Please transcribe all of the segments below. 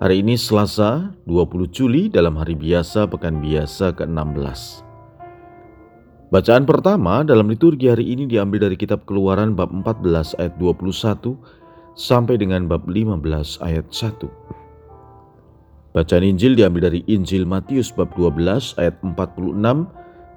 Hari ini Selasa 20 Juli dalam hari biasa pekan biasa ke-16. Bacaan pertama dalam liturgi hari ini diambil dari kitab Keluaran bab 14 ayat 21 sampai dengan bab 15 ayat 1. Bacaan Injil diambil dari Injil Matius bab 12 ayat 46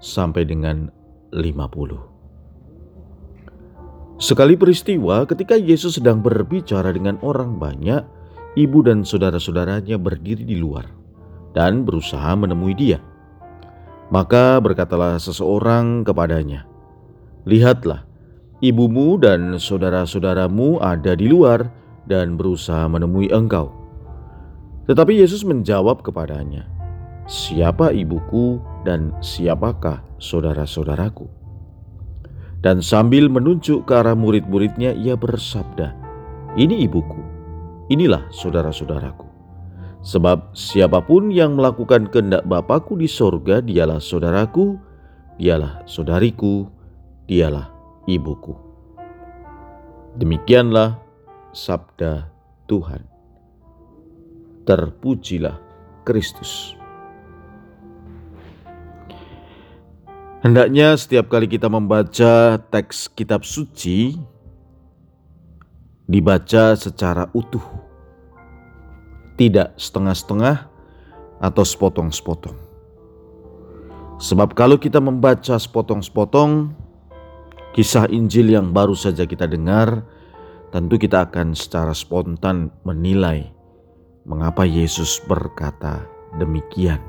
sampai dengan 50. Sekali peristiwa ketika Yesus sedang berbicara dengan orang banyak, ibu dan saudara-saudaranya berdiri di luar dan berusaha menemui dia. Maka berkatalah seseorang kepadanya, "Lihatlah, ibumu dan saudara-saudaramu ada di luar dan berusaha menemui engkau." Tetapi Yesus menjawab kepadanya, "Siapa ibuku dan siapakah saudara-saudaraku?" Dan sambil menunjuk ke arah murid-muridnya, ia bersabda, "Ini ibuku Inilah saudara-saudaraku. Sebab siapa pun yang melakukan kehendak Bapakku di sorga, dialah saudaraku, dialah saudariku, dialah ibuku. Demikianlah sabda Tuhan. Terpujilah Kristus. Hendaknya setiap kali kita membaca teks kitab suci, dibaca secara utuh, tidak setengah-setengah atau sepotong-sepotong. Sebab kalau kita membaca sepotong-sepotong kisah Injil yang baru saja kita dengar, tentu kita akan secara spontan menilai mengapa Yesus berkata demikian.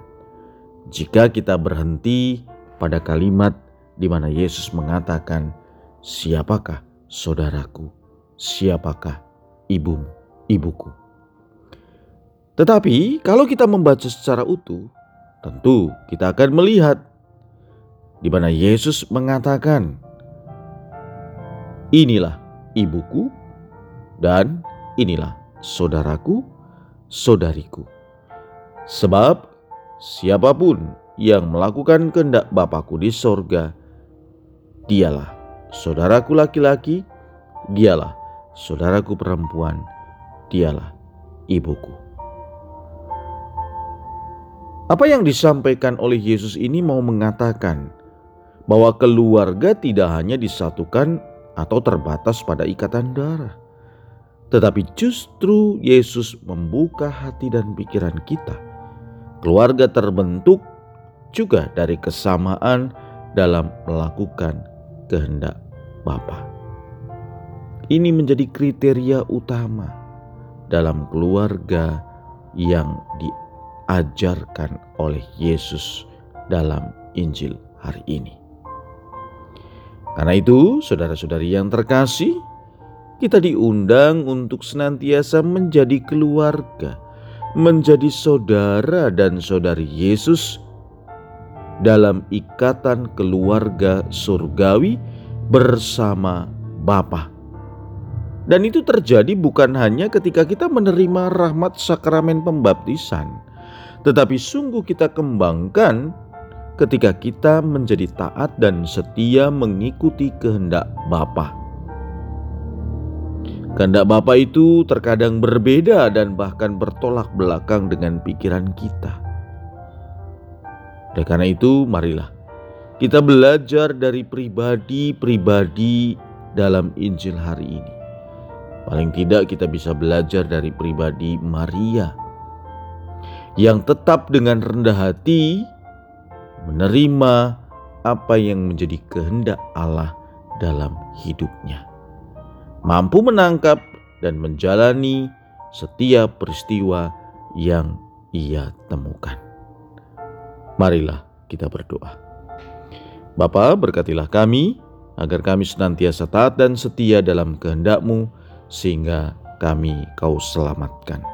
Jika kita berhenti pada kalimat di mana Yesus mengatakan, "Siapakah saudaraku?" siapakah ibumu, ibuku. Tetapi kalau kita membaca secara utuh, tentu kita akan melihat di mana Yesus mengatakan, "Inilah ibuku dan inilah saudaraku, saudariku." Sebab siapa pun yang melakukan kehendak Bapakku di sorga, dialah saudaraku laki-laki, dialah saudaraku perempuan, dialah ibuku. Apa yang disampaikan oleh Yesus ini mau mengatakan bahwa keluarga tidak hanya disatukan atau terbatas pada ikatan darah, tetapi justru Yesus membuka hati dan pikiran kita. Keluarga terbentuk juga dari kesamaan dalam melakukan kehendak Bapa. Ini menjadi kriteria utama dalam keluarga yang diajarkan oleh Yesus dalam Injil hari ini. Karena itu, saudara-saudari yang terkasih, kita diundang untuk senantiasa menjadi keluarga, menjadi saudara dan saudari Yesus dalam ikatan keluarga surgawi bersama Bapa dan itu terjadi bukan hanya ketika kita menerima rahmat sakramen pembaptisan, tetapi sungguh kita kembangkan ketika kita menjadi taat dan setia mengikuti kehendak Bapa. Kehendak Bapa itu terkadang berbeda dan bahkan bertolak belakang dengan pikiran kita. Oleh karena itu, marilah kita belajar dari pribadi-pribadi dalam Injil hari ini Paling tidak kita bisa belajar dari pribadi Maria yang tetap dengan rendah hati menerima apa yang menjadi kehendak Allah dalam hidupnya. Mampu menangkap dan menjalani setiap peristiwa yang ia temukan. Marilah kita berdoa. Bapa berkatilah kami agar kami senantiasa taat dan setia dalam kehendakmu sehingga kami kau selamatkan.